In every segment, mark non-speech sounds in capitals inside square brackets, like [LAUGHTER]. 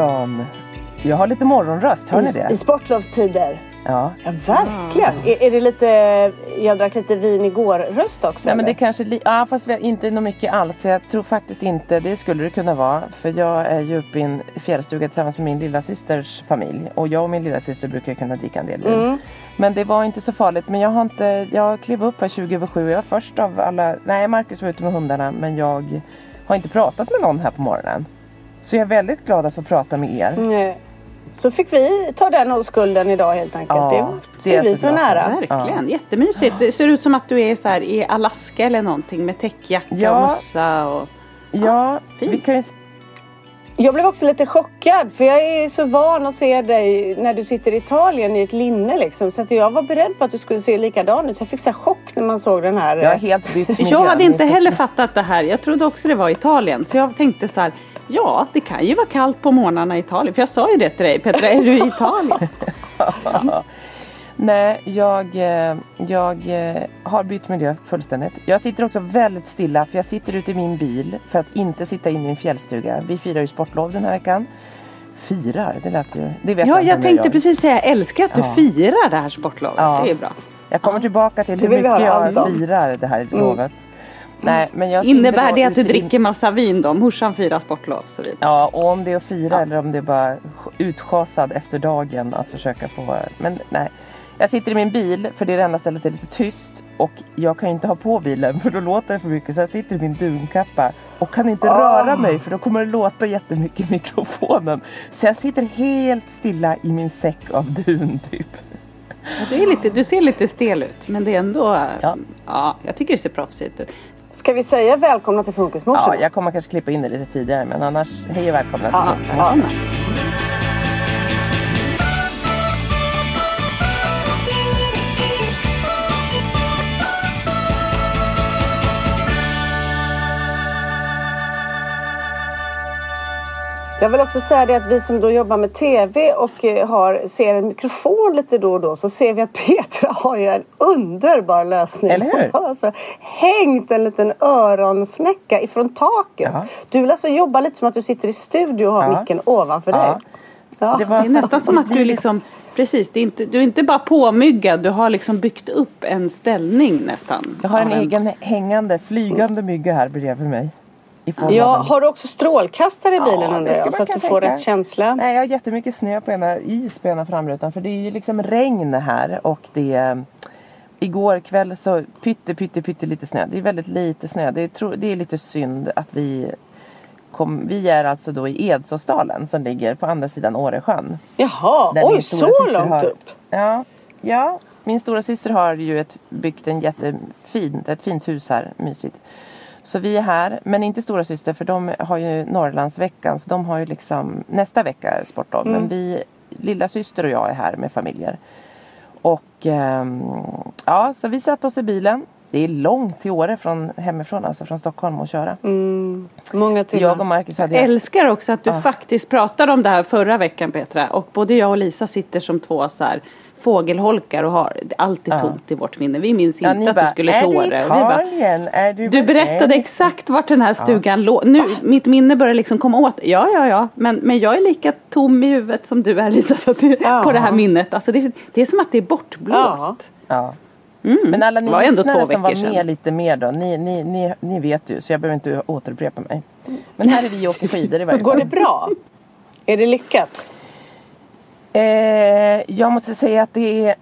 morgon. Jag har lite morgonröst, hör ni I, I det? sportlovstider. Ja. Ja, verkligen. Är, är det lite, jag drack lite vin igår röst också? Nej men det eller? kanske, ja fast vi har inte nog mycket alls. Jag tror faktiskt inte, det skulle det kunna vara. För jag är ju uppe i en fjällstuga tillsammans med min lilla systers familj. Och jag och min lilla syster brukar kunna dricka en del vin. Mm. Men det var inte så farligt. Men jag har inte, jag klev upp här 20 över 7. Jag var först av alla, nej Marcus var ute med hundarna. Men jag har inte pratat med någon här på morgonen. Så jag är väldigt glad att få prata med er. Mm. Så fick vi ta den oskulden idag helt enkelt. Ja, det det ser är vi så som en bra för. ära. Verkligen, jättemysigt. Det ser ut som att du är så här i Alaska eller någonting med täckjacka Ja. och mössa. Och... Ja, fint. vi kan ju Jag blev också lite chockad för jag är så van att se dig när du sitter i Italien i ett linne liksom. Så att jag var beredd på att du skulle se likadan ut. Så jag fick så här chock när man såg den här. Jag har eh, helt bytt miljö. Jag hade inte heller fattat det här. Jag trodde också det var Italien. Så jag tänkte så här, ja det kan ju vara kallt på morgnarna i Italien. För jag sa ju det till dig Petra, är du i Italien? [LAUGHS] Nej, jag, eh, jag eh, har bytt miljö fullständigt. Jag sitter också väldigt stilla för jag sitter ute i min bil för att inte sitta inne i en fjällstuga. Vi firar ju sportlov den här veckan. Firar, det lät ju... Det vet Ja, jag inte jag tänkte gör. precis säga, jag älskar att du Ja. firar det här sportlovet. Ja. Det är bra. Jag kommer tillbaka till hur mycket jag firar det här lovet. Nej, men jag Innebär det att du dricker massa vin då? Morsan firar sportlov och så vidare. Ja, och om det är att fira Ja. eller om det är bara utschasad efter dagen att försöka få... Men nej. Jag sitter i min bil för det är det enda stället det är lite tyst och jag kan ju inte ha på bilen för då låter det för mycket så jag sitter i min dunkappa och kan inte röra mig för då kommer det låta jättemycket i mikrofonen. Så jag sitter helt stilla i min säck av dun typ. Ja, du, är lite, du ser lite stel ut men det är ändå, Ja. ja, ja jag tycker det ser proffsigt ut. Ska vi säga välkomna till Funkismorsan? Ja, jag kommer kanske klippa in det lite tidigare men annars hej och välkomna Ja, till ja. Jag vill också säga det att vi som då jobbar med TV och eh, har, ser en mikrofon lite då och då så ser vi att [LAUGHS] Petra har ju en underbar lösning. Eller hur? Hon har alltså hängt en liten öronsnäcka ifrån taket. Ja. Du vill alltså jobba lite som att du sitter i studio och har Ja. micken ovanför Ja. dig. Ja. Det var Det är nästan som att du liksom Precis, det är inte, du är inte bara påmyggad, du har liksom byggt upp en ställning nästan. Jag har en av egen hängande, flygande mygga här bredvid mig. Ja, har du också strålkastare i bilen Ja, undrar jag? Så att du får tänka. rätt känsla. Nej, jag har jättemycket snö på ena, is på ena framrutan för det är ju liksom regn här och det Igår kväll så pytte pytte pytte lite snö. Det är väldigt lite snö. Det är, tro, det är lite synd att vi kom, Vi är alltså då i Edsåsdalen som ligger på andra sidan Åresjön. Jaha, oj så långt har- upp. Ja, ja. Min stora syster har ju ett, byggt en jättefint, ett fint hus här, mysigt. Så vi är här, men inte stora syster för de har ju Norrlandsveckan så de har ju liksom nästa vecka är sportlov. Mm. Men vi, lilla syster och jag är här med familjer. Och ehm, ja, så vi satte oss i bilen. Det är långt till Åre från hemifrån, alltså från Stockholm och köra. Mm, många Så jag och timmar. Marcus hade Jag älskar också att du Ja. faktiskt pratade om det här förra veckan Petra. Och både jag och Lisa sitter som två så här fågelholkar och har allt är Ja. tomt i vårt minne. Vi minns Ja, inte att bara, du skulle är till Åre. Och vi bara? Är du, Du berättade är exakt vart den här stugan låg. Nu, mitt minne börjar liksom komma åt. Ja, ja, ja. Men, men jag är lika tom i huvudet som du är Lisa. Så att det, Ja. På det här minnet. Alltså det, det är som att det är bortblåst. Ja. Mm. Men alla ni Det var ändå lyssnare två som var med sedan. lite mer då, ni, ni, ni, ni vet ju så jag behöver inte återupprepa mig. Men här är vi och åker skidor i varje Går fall. det bra? Är det lyckat? Eh, jag måste säga att det är,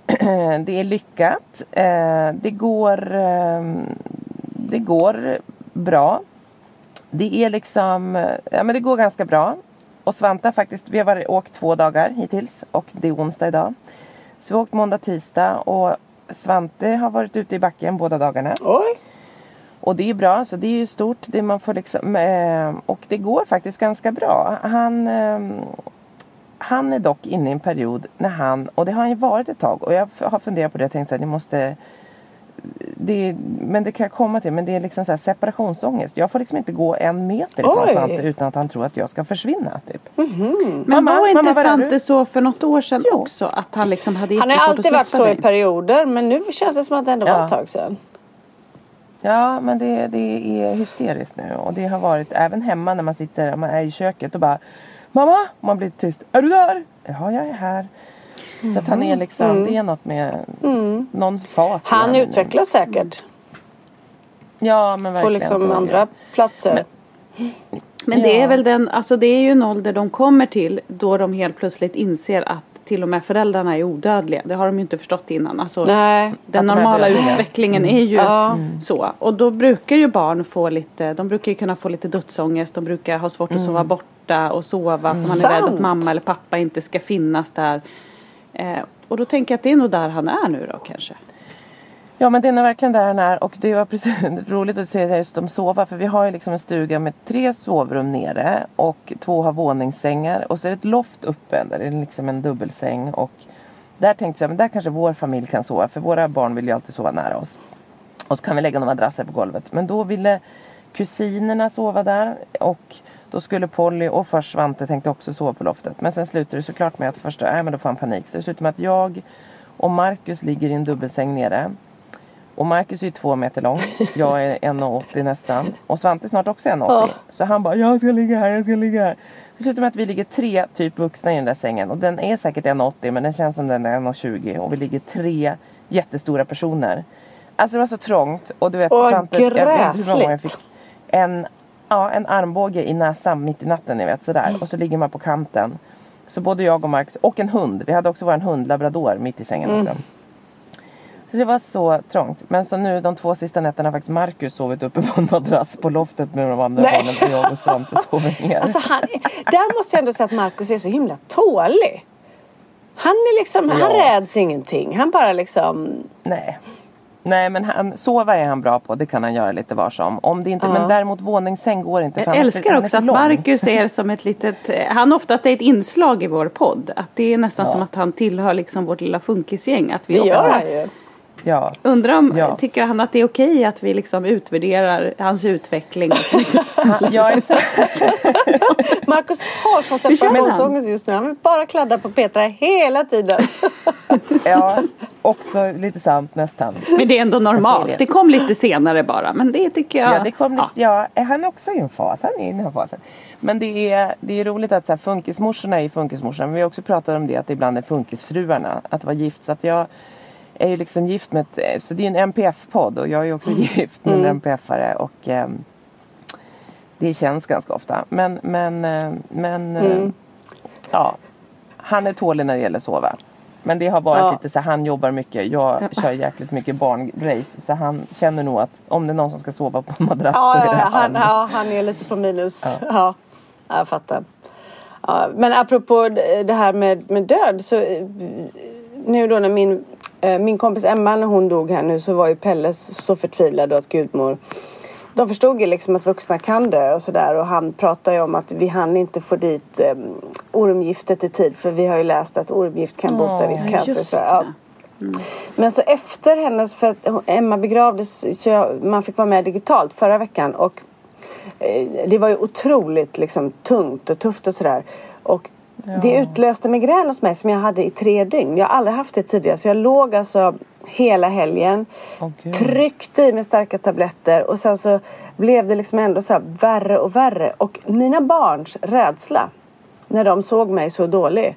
[CLEARS THROAT] det är lyckat. Eh, det, går, eh, det går bra. Det är liksom, ja men det går ganska bra. Och Svante faktiskt, vi har varit, åkt två dagar hittills och det är onsdag idag. Så vi har åkt måndag, tisdag och Svante har varit ute i backen båda dagarna. Oj. Och det är bra, så det är ju stort. Det man får liksom, eh, och det går faktiskt ganska bra. Han, eh, han är dock inne i en period när han, och det har han ju varit ett tag, och jag har funderat på det och tänkt att ni måste det, men det kan jag komma till, men det är liksom så här separationsångest. Jag får liksom inte gå en meter ifrån Oj. Svante utan att han tror att jag ska försvinna. Typ. Men Mamma, var inte mamma, var är Svante så för något år sedan Jo. också? Att han liksom hade Han har alltid varit så i perioder men nu känns det som att det ändå var Ja. ett tag sedan. Ja, men det, det är hysteriskt nu och det har varit även hemma när man sitter, man är i köket och bara Mamma! Man blir tyst. Är du där? Ja, jag är här. Så att han är liksom, det är något med någon fas. Han utvecklas säkert Ja men på verkligen. liksom så är det. andra platser. Men det Ja. är väl den, alltså det är ju en ålder de kommer till då de helt plötsligt inser att till och med föräldrarna är odödliga. Det har de ju inte förstått innan. Alltså, Nej. den de normala utvecklingen är ju Ja. så. Och då brukar ju barn få lite, de brukar ju kunna få lite dödsångest. De brukar ha svårt att sova borta och sova för man är rädd att Sant. mamma eller pappa inte ska finnas där. Eh, och då tänker jag att det är nog där han är nu då kanske. Ja men det är nog verkligen där han är. Och det var precis [LAUGHS] roligt att se just om sova för vi har ju liksom en stuga med tre sovrum nere och två har våningssängar. Och så är det ett loft uppe där det är liksom en dubbelsäng. Och där tänkte jag men där kanske vår familj kan sova för våra barn vill ju alltid sova nära oss. Och så kan vi lägga några madrasser på golvet. Men då ville kusinerna sova där. Och då skulle Polly och först Svante tänkte också sova på loftet. Men sen slutade det såklart med att första, nej men då får han panik. Så det slutade med att jag och Marcus ligger i en dubbelsäng nere och Marcus är ju två meter lång. Jag är 1,80 nästan. Och Svante är snart också 1,80. Ja. Så han bara, jag ska ligga här, jag ska ligga här. Det med att vi ligger tre typ vuxna i den där sängen. Och den är säkert 1,80 men den känns som den är 1,20. Och vi ligger tre jättestora personer. Alltså det var så trångt. Och du vet Åh, Svante, jag vet inte hur många jag gräsligt. fick en, ja, en armbåge i näsan mitt i natten. Ni vet sådär. Och så ligger man på kanten. Så både jag och Marcus och en hund. Vi hade också vår hund labrador mitt i sängen också. Så det var så trångt. Men så nu de två sista nätterna har faktiskt Marcus sovit uppe på en madrass på loftet med de andra Nej. barnen och jag och Svante sover ner. Alltså han, där måste jag ändå säga att Markus är så himla tålig. Han är liksom, han Ja. räds ingenting. Han bara liksom Nej. Nej men han, sova är han bra på. Det kan han göra lite var som. Om det inte, Ja. Men däremot våningssäng går inte. för Jag han är älskar han också att lång. Marcus är som ett litet, han oftast är ett inslag i vår podd. Att det är nästan Ja. som att han tillhör liksom vårt lilla funkisgäng. Att vi Det ofta gör han ju. Ja. Undrar om, Ja. tycker han att det är okej att vi liksom utvärderar hans utveckling? Och så vidare? [LAUGHS] ja exakt. [LAUGHS] Marcus har sån separationsångest just nu. Han vill bara kladda på Petra hela tiden. [LAUGHS] Ja, också lite sant nästan. Men det är ändå normalt. det. Det kom lite senare bara. Men det tycker jag. Ja, det kom lite, ja. är han också i en fas? Han är i den här fasen. Men det är, det är roligt att så här, funkismorsorna är funkismorsorna. Men vi har också pratat om det att det ibland är funkisfruarna. Att vara gift. Så att jag är ju liksom gift med ett, så det är en MPF-podd och jag är också gift med en MPF-are. Och ehm, det känns ganska ofta. Men, men, eh, men eh, Mm. ja. Han är tålig när det gäller sova. Men det har varit Ja. lite så han jobbar mycket. Jag kör jäkligt mycket barnrace. Så han känner nog att om det är någon som ska sova på [LAUGHS] madrass Ja, så är ja, det ja, han. han, ja, han är lite på minus. Ja, ja jag fattar. Ja, men apropå det här med, med död så eh, nu då när min, eh, min kompis Emma när hon dog här nu så var ju Pelle så förtvivlad att gudmor de förstod ju liksom att vuxna kan dö och sådär och han pratade ju om att vi hann inte få dit eh, ormgiftet i tid för vi har ju läst att ormgift kan bota viss cancer. Så, ja. det. Men så efter hennes, för att Emma begravdes, så jag, man fick vara med digitalt förra veckan och eh, det var ju otroligt liksom tungt och tufft och sådär. Och det utlöste migrän hos mig som jag hade i tre dygn. Jag har aldrig haft det tidigare så jag låg alltså hela helgen. Gud. tryckte i mig starka tabletter och sen så blev det liksom ändå så värre och värre. Och mina barns rädsla när de såg mig så dålig.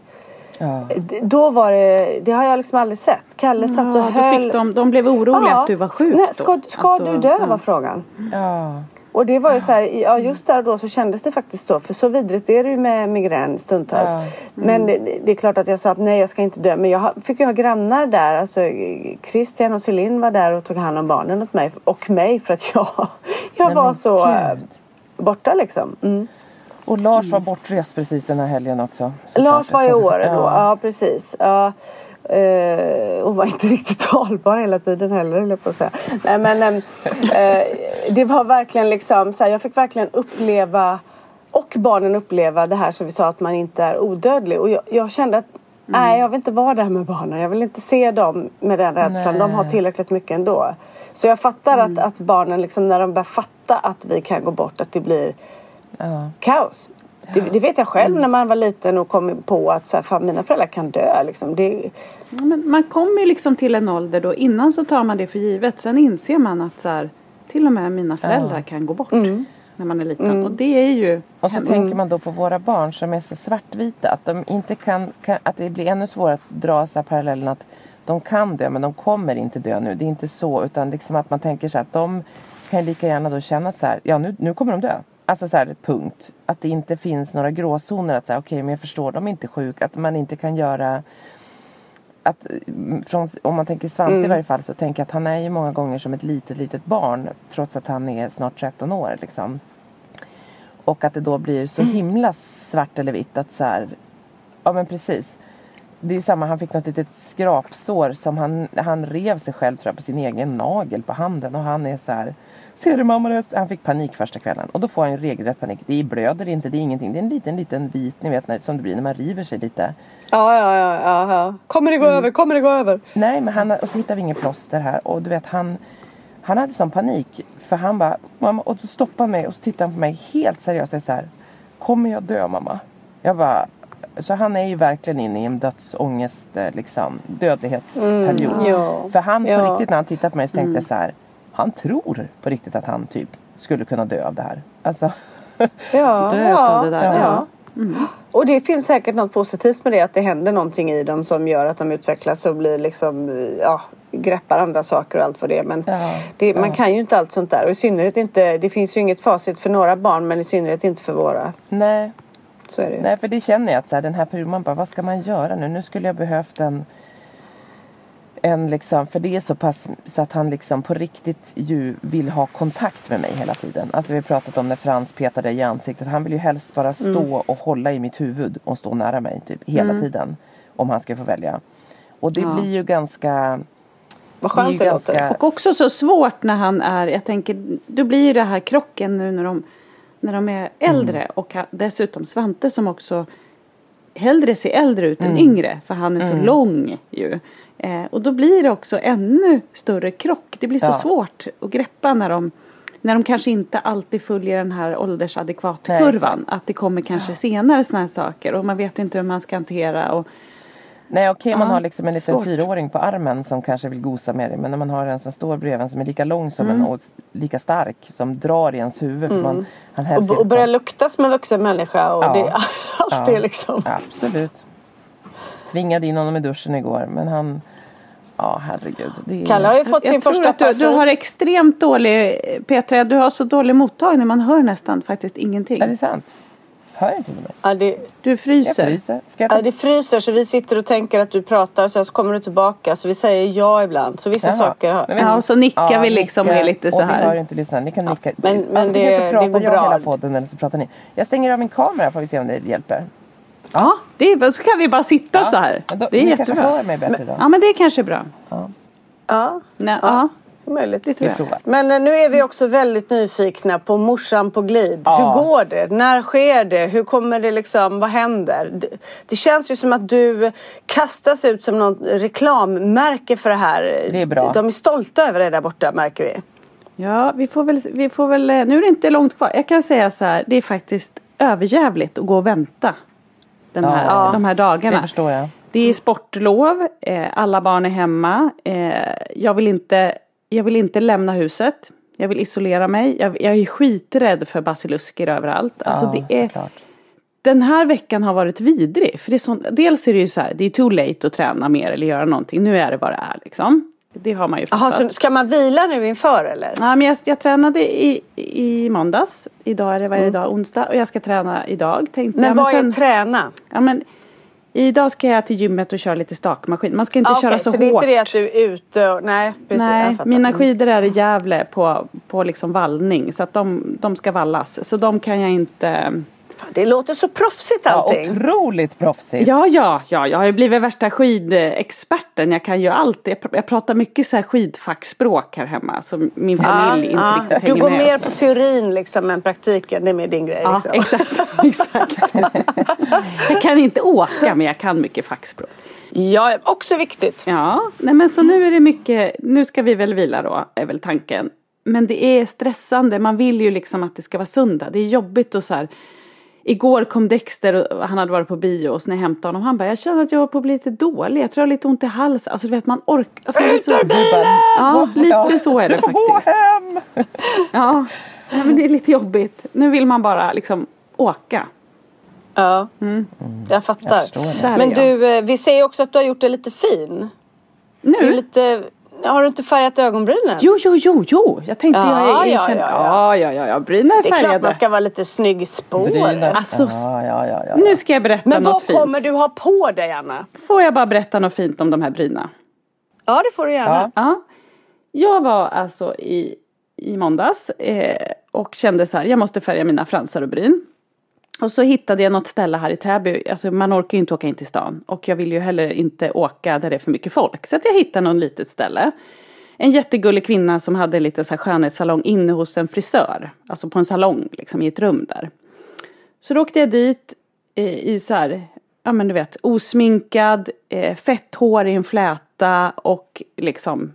Ja. Då var det, det har jag liksom aldrig sett. Kalle satt och Ja, då höll. fick de, de blev oroliga Ja. att du var sjuk Nej, då. ska, ska Alltså, du dö ja. var frågan. Ja. Och det var ju så här, ja just där och då så kändes det faktiskt så. För så vidrigt är det ju med migrän stundtals. Ja. Men det, det är klart att jag sa att nej jag ska inte dö. Men jag fick ju ha grannar där. Alltså Christian och Celine var där och tog hand om barnen åt mig. Och mig för att jag, jag Nej, var så gud. borta liksom. Mm. Och Lars var bortrest precis den här helgen också. Lars var i Åre då. Ja. Ja precis. Ja. Eh, och var inte [LAUGHS] riktigt talbar hela tiden heller höll jag på att säga. Nej men ehm, eh, det var verkligen liksom så här, jag fick verkligen uppleva och barnen uppleva det här som vi sa att man inte är odödlig. Och jag, jag kände att nej jag vill inte vara där med barnen. Jag vill inte se dem med den rädslan. De har Nej. tillräckligt mycket ändå. Så jag fattar att, att barnen liksom när de börjar fatta att vi kan gå bort att det blir Ja. kaos. Det, det vet jag själv när man var liten och kom på att så här, fan, mina föräldrar kan dö. Liksom. Det, Ja, men man kommer liksom till en ålder då innan så tar man det för givet. Sen inser man att så här, till och med mina föräldrar kan gå bort. mm. när man är liten. Och det är ju Och så hemskt. tänker man då på våra barn som är så svartvita. Att, de inte kan, kan, att det blir ännu svårare att dra så här parallellen att de kan dö men de kommer inte dö nu. Det är inte så utan liksom att man tänker så här att de kan lika gärna då känna att så här, ja nu, nu kommer de dö. Alltså så här punkt. Att det inte finns några gråzoner att säga okej men jag förstår de är inte sjuka. Att man inte kan göra att, mm, från, om man tänker Svante i varje fall så tänker jag att han är ju många gånger som ett litet litet barn trots att han är snart 13 år liksom. Och att det då blir så himla svart eller vitt att så här, ja men precis. Det är ju samma, han fick något litet skrapsår som han, han rev sig själv tror jag på sin egen nagel på handen och han är så här Ser du mamma? är-" Han fick panik första kvällen och då får han ju regelrätt panik. Det blöder inte, det är ingenting. Det är en liten liten vit, ni vet när, som det blir när man river sig lite. Ja, ja, ja, ja, ja. Kommer det gå över? Kommer det gå över? Nej men han, och så hittade vi inget plåster här och du vet han Han hade sån panik för han bara mamma och så stoppade han mig och så tittade han på mig helt seriöst och så här Kommer jag dö mamma? Jag bara Så han är ju verkligen inne i en dödsångest eh, liksom dödlighetsperiod. Ja. För han på Ja. riktigt när han tittade på mig så tänkte jag så här Han tror på riktigt att han typ skulle kunna dö av det här. Alltså Ja, Dö av det där, ja. Och det finns säkert något positivt med det att det händer någonting i dem som gör att de utvecklas och blir liksom ja, greppar andra saker och allt vad det är. Men Ja, det, man ja. kan ju inte allt sånt där och i synnerhet inte, det finns ju inget facit för några barn men i synnerhet inte för våra. nej Så är det ju. Nej för det känner jag att så här, den här perioden, man bara vad ska man göra nu? Nu skulle jag behövt en en liksom, för det är så pass så att han liksom på riktigt ju vill ha kontakt med mig hela tiden. Alltså vi har pratat om när Frans petade i ansiktet. Han vill ju helst bara stå och hålla i mitt huvud och stå nära mig typ hela tiden. Om han ska få välja. Och det Ja. blir ju ganska Vad det skönt det, låter. ganska- Och också så svårt när han är, jag tänker, då blir ju det här krocken nu när de, när de är äldre Mm. och dessutom Svante som också hellre ser äldre ut Mm. än yngre för han är så lång ju. Eh, och då blir det också ännu större krock. Det blir så Ja. svårt att greppa när de när de kanske inte alltid följer den här Nej, åldersadekvat-kurvan. Att det kommer kanske senare sådana här saker och man vet inte hur man ska hantera. Och, Nej okej man Ja, har liksom en liten svårt. fyraåring på armen som kanske vill gosa med dig. Men när man har en som står bredvid en som är lika lång som Mm. en och lika stark. Som drar i ens huvud. För man, han Och, och börja ta- lukta som en vuxen människa och Ja. det, [LAUGHS] allt Ja. det liksom. Absolut. Tvingade in honom i duschen igår men han Ja herregud. Det är... Kalle har ju fått sin jag tror första att du, du har extremt dålig, Petra, du har så dålig mottagning. Man hör nästan faktiskt ingenting. Är det sant? Hör inte du mig? Ja, det, Du Jag fryser. fryser. Ska jag ja, ta... det fryser så vi sitter och tänker att du pratar sen så kommer du tillbaka så vi säger ja ibland. Så vissa Jaha. saker har... Men vet- Ja, och så nickar vi liksom och är lite så och det här. hör inte lyssnarna. Ni kan nicka. men- men Antingen det- så pratar det går jag bra. hela podden eller så pratar ni. Jag stänger av min kamera får vi se om det hjälper. Ja, det är, så kan vi bara sitta så här. Då, Det är ni jättebra. kanske hör mig bättre då. Ja, men det är kanske bra. Ja, Nej, ja. är möjligt. det tror jag. Men eh, nu är vi också väldigt nyfikna på morsan på glid. Ja. Hur går det? När sker det? Hur kommer det liksom? Vad händer? Det, det känns ju som att du kastas ut som något reklammärke för det här. Det är bra. De är stolta över det där borta märker vi. Ja, vi får, väl, vi får väl, eh, nu är det inte långt kvar. Jag kan säga så här, det är faktiskt överjävligt att gå och vänta den här, Ja. de här Det dagarna. förstår jag. Det är sportlov, eh, alla barn är hemma. Eh, jag, vill inte, jag vill inte lämna huset. Jag vill isolera mig. Jag, jag är skiträdd för basilusker överallt. Alltså ja, det är, såklart. den här veckan har varit vidrig. För det är sån, dels är det ju så här, det är too late att träna mer eller göra någonting. Nu är det vad det är liksom. Det har man ju fattat. så ska man vila nu inför eller? Ja, men jag, jag tränade i, i måndags. Idag är det varje dag onsdag och jag ska träna idag tänkte Men jag. vad sen, är träna? ja, men, Idag ska jag till gymmet och köra lite stakmaskin. Man ska inte Ah, köra okej, så, så det är hårt. inte det att du är ute och... Nej, precis. Nej, mina Mm. skidor är i Gävle på, på liksom vallning. Så att de, de ska vallas. Så de kan jag inte... Det låter så proffsigt Ja, allting. otroligt proffsigt. Ja, ja, ja, jag har ju blivit värsta skidexperten. Jag kan ju allt. Jag, pr- jag pratar mycket så här skidfackspråk här hemma. Som min familj inte Ja, riktigt du hänger går med. mer på teorin liksom än praktiken. Det är mer din grej. Ja, liksom. exakt. [LAUGHS] [LAUGHS] exakt. jag kan inte åka men jag kan mycket fackspråk. Ja, också viktigt. Ja, nej men så nu är det mycket, nu ska vi väl vila då, är väl tanken. Men det är stressande, man vill ju liksom att det ska vara söndag. Det är jobbigt och så här. Igår kom Dexter och han hade varit på bio och så när jag hämtade honom han bara jag känner att jag håller på att bli lite dålig. Jag tror jag har lite ont i halsen. Alltså du vet man orkar. Alltså, man blir så... Ja, lite så är det du får gå faktiskt. hem! [LAUGHS] Ja, men det är lite jobbigt. Nu vill man bara liksom åka. Ja, Mm. jag fattar. Jag Men du, eh, vi ser ju också att du har gjort det lite fin. Du är Nu? lite, har du inte färgat ögonbrynen? Jo, jo, jo, jo. Jag tänkte Ja, jag är ja, känd. ja, Ja, ja. ja, ja. Brynen är Det är klart färgade. man ska vara lite snygg spår. Brynen. Alltså, ja, ja, ja, ja. Nu ska jag berätta Men något vad fint. kommer du ha på dig Anna? Får jag bara berätta något fint om de här bryna? Ja det får du gärna. Ja. Ja. Jag var alltså i, i måndags eh, och kände så här, jag måste färga mina fransar och bryn. Och så hittade jag något ställe här i Täby, alltså man orkar ju inte åka in till stan. Och jag vill ju heller inte åka där det är för mycket folk. Så att jag hittade något litet ställe. En jättegullig kvinna som hade lite så här skönhetssalong inne hos en frisör. Alltså på en salong liksom i ett rum där. Så då åkte jag dit eh, i så här, ja men du vet, osminkad, eh, fett hår i en fläta och liksom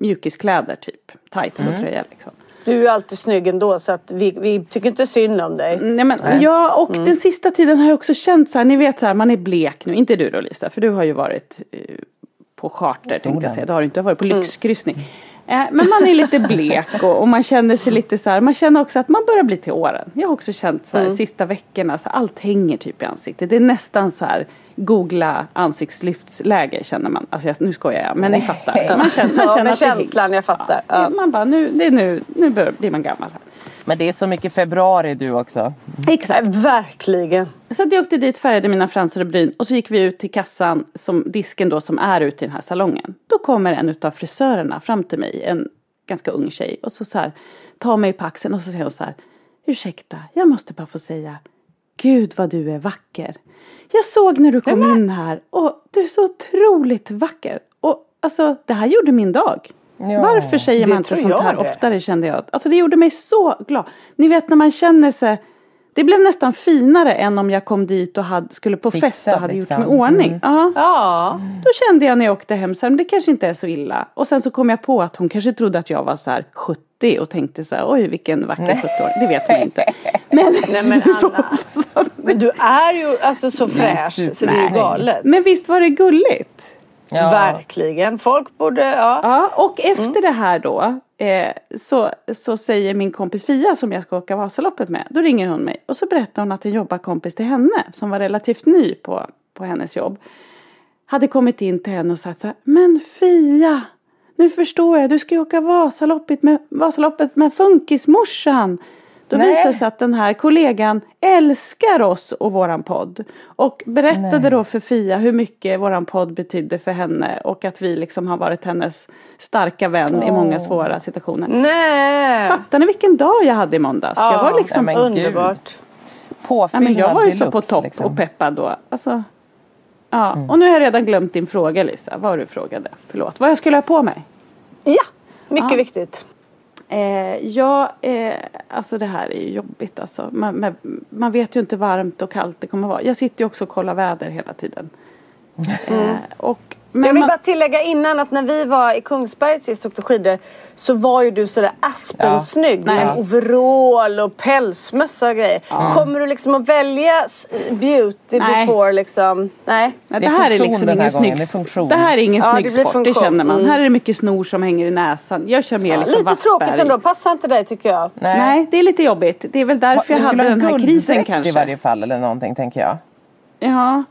mjukiskläder typ. Tights och tröja liksom. Du är alltid snygg ändå så att vi, vi tycker inte synd om dig. Nej men Nej. ja och den sista tiden har jag också känt så här, ni vet så här, man är blek nu. Inte du då Lisa, för du har ju varit eh, på charter tänkte jag säga. Det har du inte, du har varit på lyxkryssning. Eh, men man är lite blek och, och man känner sig lite så här, man känner också att man börjar bli till åren. Jag har också känt så här sista veckorna, så allt hänger typ i ansiktet. Det är nästan så här googla ansiktslyftsläge känner man. Alltså jag, nu skojar jag, men ni fattar. Man känner, man Ja, känner men att det känslan, jag fattar. Ja, Ja. Man bara, nu, det är nu, nu börjar, blir man gammal här. Men det är så mycket februari du också. Exakt. Verkligen. Så jag åkte dit, färgade mina fransar och bryn och så gick vi ut till kassan, som disken då som är ute i den här salongen. Då kommer en utav frisörerna fram till mig, en ganska ung tjej och så, så här, tar mig på axeln och så säger hon så här, ursäkta, jag måste bara få säga, gud vad du är vacker. Jag såg när du kom in här och du är så otroligt vacker. Och alltså, det här gjorde min dag. Ja. Varför säger man inte sånt här det. oftare kände jag. Alltså det gjorde mig så glad. Ni vet när man känner sig det blev nästan finare än om jag kom dit och hade, skulle på Fixad, fest och hade liksom. gjort mig ordning. Mm. Ja. Ja. Då kände jag när jag åkte hem så här, men det kanske inte är så illa. Och sen så kom jag på att hon kanske trodde att jag var så här 70 och tänkte så här, oj vilken vacker 70-åring. Det vet man inte. Men, [LAUGHS] Nej men Anna. [LAUGHS] Men du är ju alltså så fräsch så det är galet. men visst var det gulligt? Ja. Verkligen. Folk borde, ja. Ja, och efter det här då eh, så, så säger min kompis Fia som jag ska åka Vasaloppet med, då ringer hon mig och så berättar hon att en jobbarkompis till henne som var relativt ny på, på hennes jobb hade kommit in till henne och sagt så här, men Fia, nu förstår jag, du ska ju åka Vasaloppet med, Vasaloppet med funkismorsan. Då Nej. visade det sig att den här kollegan älskar oss och våran podd. Och berättade Nej. då för Fia hur mycket våran podd betydde för henne och att vi liksom har varit hennes starka vän i många svåra situationer. Nej. Fattar ni vilken dag jag hade i måndags? jag var liksom, Nej, Underbart. Påfyllnad men jag var ju så på topp liksom. och peppad då. Alltså, ja. Mm. Och nu har jag redan glömt din fråga Lisa, vad du frågade. Förlåt, vad jag skulle ha på mig? Ja, mycket Ja. viktigt. Eh, ja, eh, alltså det här är ju jobbigt alltså. Man, man, man vet ju inte varmt och kallt det kommer vara. Jag sitter ju också och kollar väder hela tiden. Eh, och, men jag vill man, bara tillägga innan att när vi var i Kungsberg sist och åkte skidor så var ju du sådär aspensnygg Ja. med Nej. overall och pälsmössa och grejer. Kommer du liksom att välja beauty Nej. before liksom? Nej. Det det, är här är liksom ingen snygg det. Det här är ingen Ja, det snygg blir sport, det känner man. Mm. Här är det mycket snor som hänger i näsan. Jag kör mer liksom Lite tråkigt Wassberg. ändå, passar inte dig tycker jag. Nej. Nej, det är lite jobbigt. Det är väl därför jag Du hade skulle ha den en här krisen kanske. i varje fall eller någonting tänker jag. Ja.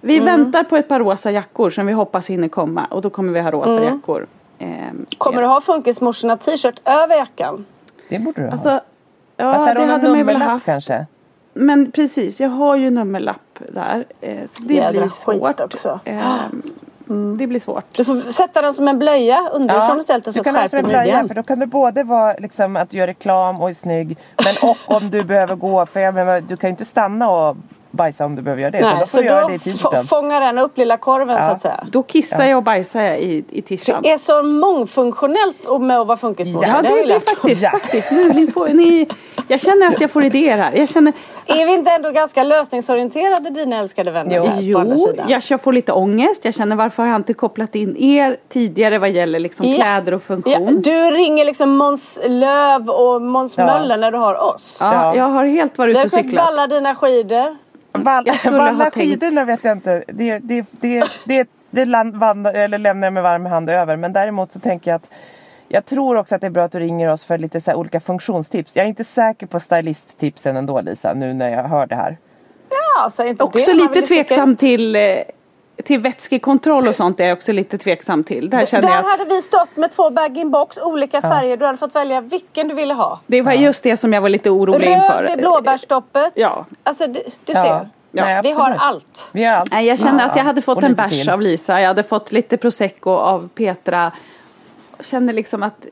Vi Mm. väntar på ett par rosa jackor som vi hoppas hinner komma och då kommer vi ha rosa Mm. jackor. Ehm, Kommer ja. du ha funkismorsorna t-shirt över jackan? Det borde du ha. Alltså, ja Fast det du hade man ju väl nummerlapp haft. kanske? Men precis, jag har ju nummerlapp där. Eh, så det Jädra blir svårt. också. Ehm, Det blir svårt. Du får sätta den som en blöja underifrån istället och du så kan ha skärper som en blöja midjan. för då kan du både vara liksom att du gör reklam och är snygg men och om du behöver gå för jag menar, du kan ju inte stanna och bajsa om du behöver göra det Nej, då får så du göra då det i t-shirten. fångar den upp lilla korven Ja. så att säga. Då kissar jag och bajsar jag i, i tishan. Det är så mångfunktionellt och med att vara funkismorsa. Ja, har det, det är oss. faktiskt, Ja. faktiskt. Nu, ni får, ni, jag känner att jag får idéer här. Jag känner, Är vi inte ändå ganska lösningsorienterade dina älskade vänner? Jo. här på andra jo, sidan? jag, jag får lite ångest. Jag känner varför har jag inte kopplat in er tidigare vad gäller liksom Ja. kläder och Ja, funktion. du ringer liksom Måns Löv och Måns Ja. Möller när du har oss. Ja, Ja. jag har helt varit Du ute har och cyklat. valla dina skidor. Valla skidorna vet jag inte. Det, det, det, det, det land, eller lämnar jag med varm hand över. Men däremot så tänker jag att Jag tror också att det är bra att du ringer oss för lite så här olika funktionstips. Jag är inte säker på stylisttipsen ändå Lisa, nu när jag hör det här. Ja, säg inte Också det. Lite tveksam till, eh, till vätskekontroll och sånt är jag också lite tveksam till. Där känner Där jag att hade vi stått med två bag-in-box, olika färger. Du hade fått välja vilken du ville ha. det var just det som jag var lite orolig inför. Röd med blåbärsstoppet. Ja. Alltså du, du Ja. ser. Nej, vi har allt. Vi har allt. Nej, jag kände att jag hade fått en bärs av Lisa. Jag hade fått lite prosecco av Petra. Jag känner liksom att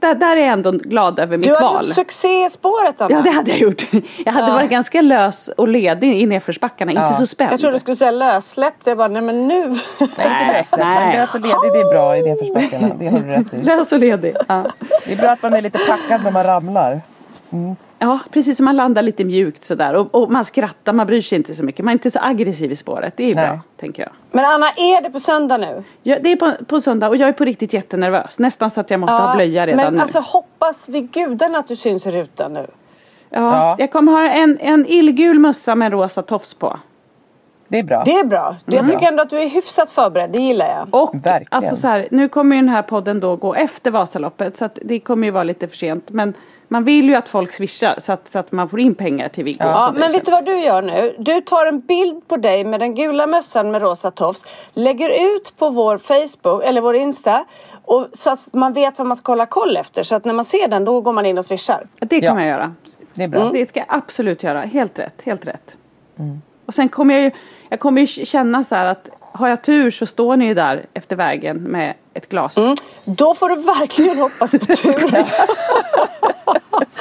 där, där är jag ändå glad över mitt Du har val. gjort succé i spåret Anna. Ja det hade jag gjort. Jag hade Ja. varit ganska lös och ledig i nedförsbackarna, Ja. inte så spänd. Jag trodde du skulle säga lössläppt. Jag bara, nej men nu. Nej, inte lössläppt. Men nej. lös och ledig, det är bra i nedförsbackarna. Det har du rätt i. Lös och ledig. Ja. Det är bra att man är lite packad när man ramlar. Ja precis som man landar lite mjukt sådär och, och man skrattar, man bryr sig inte så mycket. Man är inte så aggressiv i spåret. Det är Nej. bra, tänker jag. Men Anna, är det på söndag nu? Ja, det är på, på söndag och jag är på riktigt jättenervös. Nästan så att jag måste ha blöja redan men nu. alltså hoppas vid gudarna att du syns i rutan nu. ja, Ja. Jag kommer ha en, en illgul mössa med en rosa tofs på. Det är bra. Det är bra. Jag Mm. tycker ändå att du är hyfsat förberedd. Det gillar jag. Och Verkligen. alltså så här, nu kommer ju den här podden då gå efter Vasaloppet så att det kommer ju vara lite för sent. Men man vill ju att folk swishar så att, så att man får in pengar till Viggo. Ja, men vet du vad du gör nu? Du tar en bild på dig med den gula mössan med rosa tofs. Lägger ut på vår Facebook eller vår Insta. Och så att man vet vad man ska hålla koll efter. Så att när man ser den då går man in och swishar. Det kommer Ja. jag göra. Det är bra. Det ska jag absolut göra. Helt rätt. Helt rätt. Mm. Och sen kommer jag ju, jag kommer ju känna så här att har jag tur så står ni ju där efter vägen med ett glas. Mm. Då får du verkligen hoppas på tur. [LAUGHS] [LAUGHS]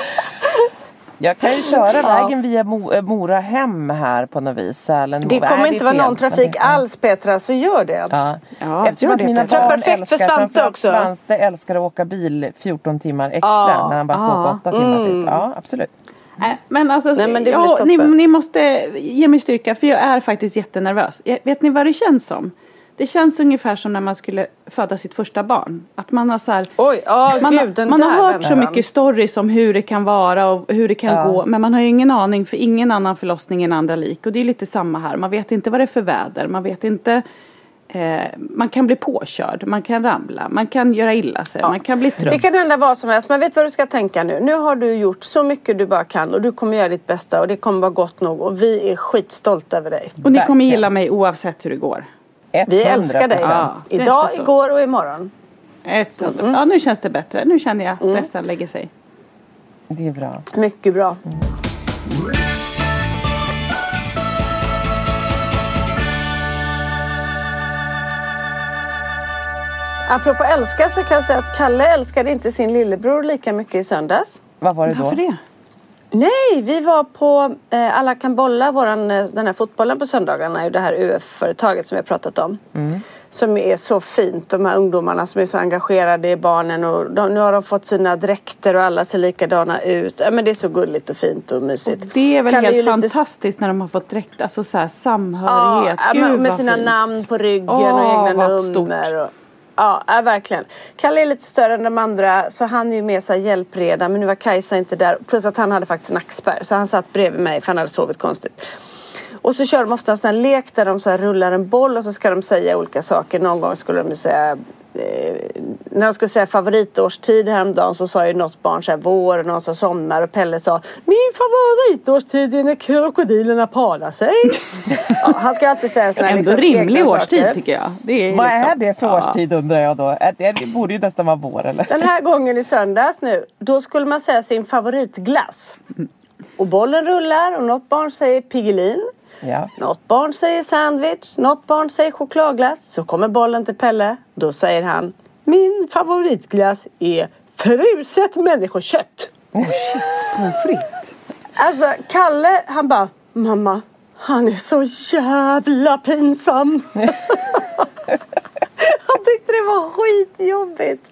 Jag kan ju köra vägen via Mo- äh, Mora hem här på något vis. Sälen. Det kommer inte vara någon trafik det- alls Petra, så gör det. Ja. Ja, Eftersom att det, mina Petra. barn Perfekt för älskar, Svante framförallt också. Svante älskar att åka bil 14 timmar extra Ja. när han bara små på Ja. 8 timmar Mm. typ. Ja absolut. Nej, men alltså, Nej, men det är väl ja, ni, ni måste ge mig styrka för jag är faktiskt jättenervös. Jag, vet ni vad det känns som? Det känns ungefär som när man skulle föda sitt första barn. Att man har så här, Oj, ja man, gud man har hört så mycket stories om hur det kan vara och hur det kan Ja. gå. Men man har ju ingen aning för ingen annan förlossning än andra lik. Och det är lite samma här. Man vet inte vad det är för väder. Man vet inte eh, man kan bli påkörd, man kan ramla, man kan göra illa sig, man kan bli trött. Det kan hända vad som helst men vet vad du ska tänka nu? Nu har du gjort så mycket du bara kan och du kommer göra ditt bästa och det kommer vara gott nog och vi är skitstolta över dig. Och ni kommer gilla mig oavsett hur det går. Vi älskar dig. 100%. Ja. Idag, igår och imorgon. Ett, Ja nu känns det bättre, nu känner jag stressen lägger sig. Det är bra. Mycket bra. Apropå älska så kan jag säga att Kalle älskade inte sin lillebror lika mycket i söndags. Vad var det då? Varför det? Nej, vi var på eh, Alla kan bolla, våran, eh, den här fotbollen på söndagarna, är det här UF-företaget som vi har pratat om. Mm. Som är så fint, de här ungdomarna som är så engagerade i barnen och de, nu har de fått sina dräkter och alla ser likadana ut. Ja, men det är så gulligt och fint och mysigt. Det är väl är helt ju lite- fantastiskt när de har fått dräkt, alltså så här, samhörighet. ja, Gud med, sina fint. namn på ryggen Åh, och egna nummer. Och, ja, ja, verkligen. Kalle är lite större än de andra så han är ju mer så hjälpreda men nu var Kajsa inte där. Plus att han hade faktiskt nackspärr så han satt bredvid mig för han hade sovit konstigt. Och så kör de ofta en sån här lek där de så här rullar en boll och så ska de säga olika saker. Någon gång skulle de säga när de skulle säga favoritårstid häromdagen så sa ju något barn så här vår och någon sa sommar och Pelle sa Min favoritårstid är när krokodilerna parar sig. [LAUGHS] ja, han ska alltid säga här Ändå liksom rimlig årstid saker. tycker jag. Det är Vad liksom- är det för Ja. årstid undrar jag då? Det, det borde ju nästan vara vår eller? Den här gången i söndags nu, då skulle man säga sin favoritglass. Och bollen rullar och något barn säger Piggelin. Ja. Något barn säger sandwich, något barn säger chokladglass. Så kommer bollen till Pelle. Då säger han Min favoritglass är fruset människokött. Pommes frites. Alltså Kalle han bara Mamma, han är så jävla pinsam. [LAUGHS] han tyckte det var skitjobbigt.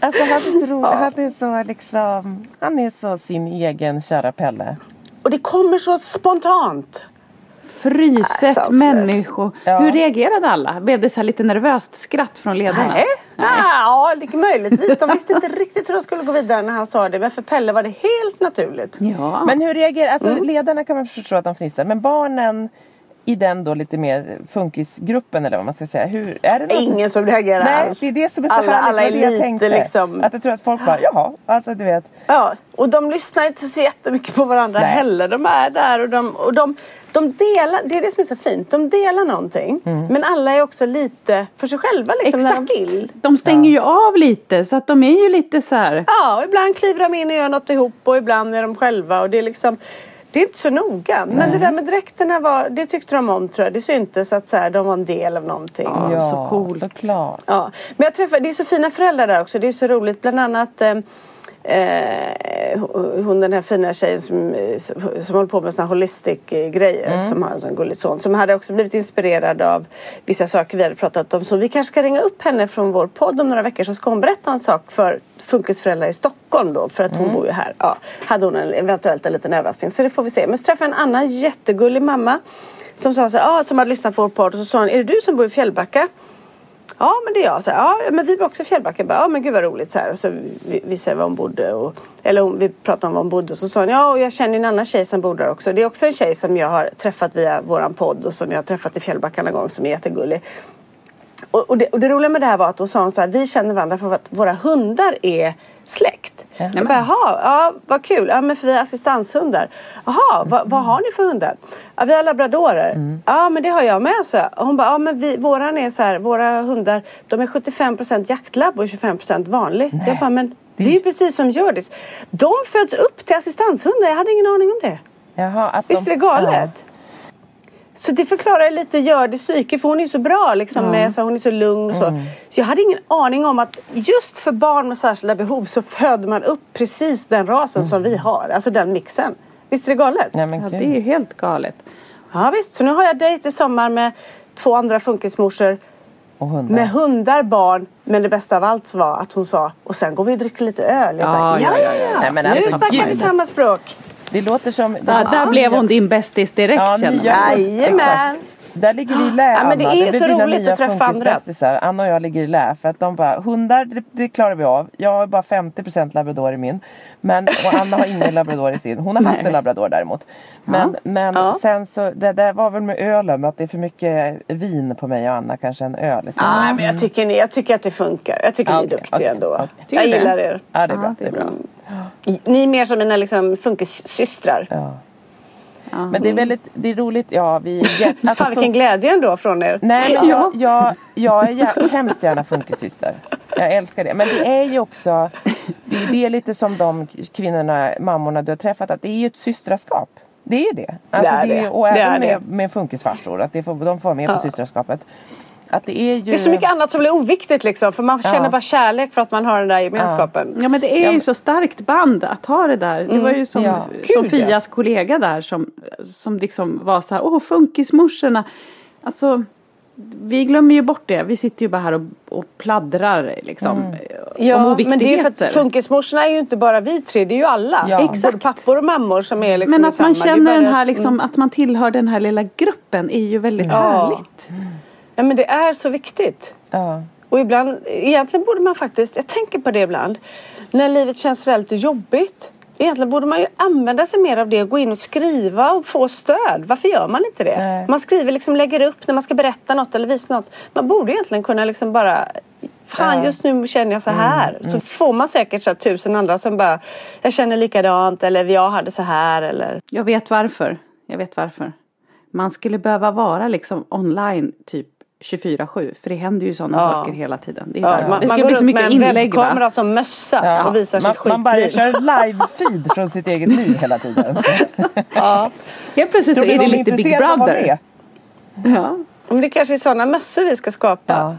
Alltså han är så rolig. Han är så liksom. Han är så sin egen kära Pelle. Och det kommer så spontant. Fryset Alltså, människor. Ja. Hur reagerade alla? Blev det så här lite nervöst skratt från ledarna? Nej. Ja, det- möjligtvis. De visste inte riktigt hur de skulle gå vidare när han sa det. Men för Pelle var det helt naturligt. Ja. Men hur reagerar, alltså Mm. ledarna kan man förstå att de fnissar. Men barnen. i den då lite mer funkisgruppen eller vad man ska säga. Hur, är det Ingen som reagerar Nej, alls. det är det som är så alla, härligt. alla är det jag tänkte. liksom. Att jag tror att folk bara, jaha, alltså du vet. Ja, och de lyssnar inte så jättemycket på varandra Nej. heller. De är där och de, och de, de delar, det är det som är så fint. De delar någonting. Mm. Men alla är också lite för sig själva liksom när de Exakt. vill. De stänger ju av lite så att de är ju lite så här. Ja, och ibland kliver de in och gör något ihop och ibland är de själva och det är liksom det är inte så noga. Men det där med dräkterna var, det tyckte de om tror jag. Det syntes att så här, de var en del av någonting. Ja. så coolt. såklart. Ja, men jag träffar, det är så fina föräldrar där också. Det är så roligt. Bland annat eh, eh, hon den här fina tjejen som, eh, som håller på med såna holistic eh, grejer. Som har en sån gullig son. Som hade också blivit inspirerad av vissa saker vi hade pratat om. Så vi kanske ska ringa upp henne från vår podd om några veckor. Så ska hon berätta en sak för funkisföräldrar i Stockholm då. För att hon bor ju här. Ja, hade hon en, eventuellt en liten överraskning. Så det får vi se. Men så träffade jag en annan jättegullig mamma. Som sa så här, ah, som hade lyssnat på vår podd. Och så sa hon, är det du som bor i Fjällbacka? Ja men det är jag. Så här, ja men vi bor också i Fjällbacka. Bara, Ja men gud vad roligt. Så här. Och så vi, visade vi var hon bodde. Och, eller hon, vi pratade om var hon bodde. Och så sa hon ja och jag känner en annan tjej som bor där också. Det är också en tjej som jag har träffat via våran podd. Och som jag har träffat i Fjällbacka någon gång. Som är jättegullig. Och, och, det, och det roliga med det här var att hon sa hon så här, vi känner varandra för att våra hundar är släkt. Jag bara, jaha, ja vad kul. Ja men för vi är assistanshundar. Jaha, vad, vad har ni för hundar? Ja vi har labradorer. Ja men det har jag med så. Och hon bara, ja men vi, våran är så här, våra hundar de är 75% jaktlab och 25% vanlig. Jag bara, men det är ju precis som Hjördis. De föds upp till assistanshundar, jag hade ingen aning om det. Jaha, att Visst är de, det galet? Så det förklarar lite Hjördis psyke för hon är så bra liksom med så hon är så lugn och så. Mm. Så jag hade ingen aning om att just för barn med särskilda behov så föder man upp precis den rasen som vi har. Alltså den mixen. Visst är det galet? Nej men Ja, det är ju helt galet. Ja visst, så nu har jag dejt i sommar med två andra funkismorsor Och hundar. med hundar, barn. Men det bästa av allt var att hon sa och sen går vi och dricker lite öl. Jag Ja, bara, ja, ja, ja, ja. Nej, men Nu alltså, snackar vi samma språk. Det låter som... Där, där blev hon din bästis direkt Ja, känner man. Jajamän. Där ligger vi i lä Ja, men det Anna. är det blir så dina roligt nya att träffa andra. funkisbästisar. Anna och jag ligger i lä för att de bara hundar det, det klarar vi av. Jag har bara 50% labrador i min. Men, och Anna har ingen labrador i sin. Hon har haft en labrador däremot. Men, men Ja. sen så det där var väl med ölen att det är för mycket vin på mig och Anna kanske en öl istället. Nej men jag tycker, ni, jag tycker att det funkar. Jag tycker ni är Okej, duktiga ändå. Tycker Jag gillar er. Ja det är Ja, bra. det är bra. Ni är mer som mina liksom, funkissystrar. Ja. Ja. Men det är väldigt det är roligt. Ja vi är jä- [LAUGHS] alltså, Fan vilken glädje ändå från er. Nej men Ja. jag, jag, jag är jä- hemskt gärna funkissyster. Jag älskar det. Men det är ju också Det är, det är lite som de kvinnorna, mammorna du har träffat. Att det är ju ett systraskap. Det är ju det. Alltså Det är det. det. och Det även är med, det. med funkisfarsor. Att det får, de får vara med Ja. på systraskapet. Att det är ju Det är så mycket annat som blir oviktigt liksom. För man Ja. känner bara kärlek för att man har den där gemenskapen. Ja men det är Ja, ju så starkt band att ha det där. Det var ju som, Ja. som Gud, ja. Fias kollega där som, som liksom var så här, åh funkismorsorna. Alltså vi glömmer ju bort det. Vi sitter ju bara här och, och pladdrar liksom. om Ja, men det är för oviktigheter. att funkismorsorna är ju inte bara vi tre, det är ju alla. Ja. Både Exakt. pappor och mammor som är liksom Men att man samma. Känner den här liksom, Mm. att man tillhör den här lilla gruppen är ju väldigt Ja. härligt. Ja men det är så viktigt. ja. Och ibland, egentligen borde man faktiskt, jag tänker på det ibland. När livet känns relativt jobbigt. Egentligen borde man ju använda sig mer av det gå in och skriva och få stöd. Varför gör man inte det? Nej. Man skriver liksom, lägger upp när man ska berätta något eller visa något. Man borde egentligen kunna liksom bara Fan Ja. Mm, just nu känner jag så här. Så får man säkert så här tusen andra som bara Jag känner likadant eller jag hade så här eller Jag vet varför. Jag vet varför. Man skulle behöva vara liksom online typ 24-7 för det händer ju sådana Ja. saker hela tiden. Det, är Ja, man, det man skulle går bli så mycket en inlägg va? som mössa Ja. och visar man, sitt man bara skitliv. kör live-feed från sitt eget liv hela tiden. [LAUGHS] Ja. Helt plötsligt så Tror är det lite Big Brother. Ja. Men det kanske är sådana mössor vi ska skapa.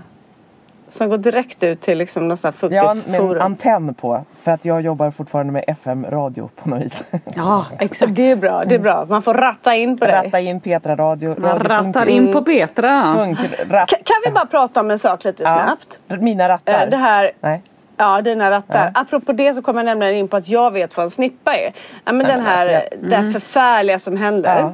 Ja. Som går direkt ut till liksom någon sån här Jag har en- med en antenn på. För att jag jobbar fortfarande med FM-radio på något vis. ja, exakt. Det är bra, det är bra. Man får ratta in på dig. Ratta in Petra radio. Man radio rattar in på Petra. Funk, ratt, Kan, kan vi bara prata om en sak lite ja. snabbt? Mina rattar. Eh, Det här, Nej. ja dina rattar. Ja. Apropå det så kommer jag nämligen in på att jag vet vad en snippa är. Ja, men Ja, den här, alltså, det här förfärliga som händer.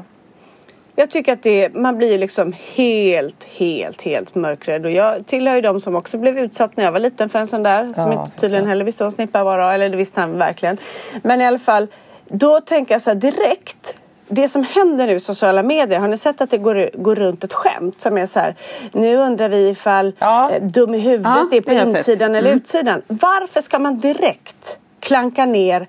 Ja. Jag tycker att det, man blir liksom helt, helt, helt mörkrädd. Och jag tillhör ju de som också blev utsatt när jag var liten för en sån där. Som Ja, inte tydligen heller visste vad en snippa var. Eller det visste han verkligen. Men i alla fall. Då tänker jag så här direkt. det som händer nu i sociala medier, har ni sett att det går, går runt ett skämt som är så här, nu undrar vi ifall Ja. eh, dum i huvudet Ja, är på insidan eller Mm. utsidan. Varför ska man direkt klanka ner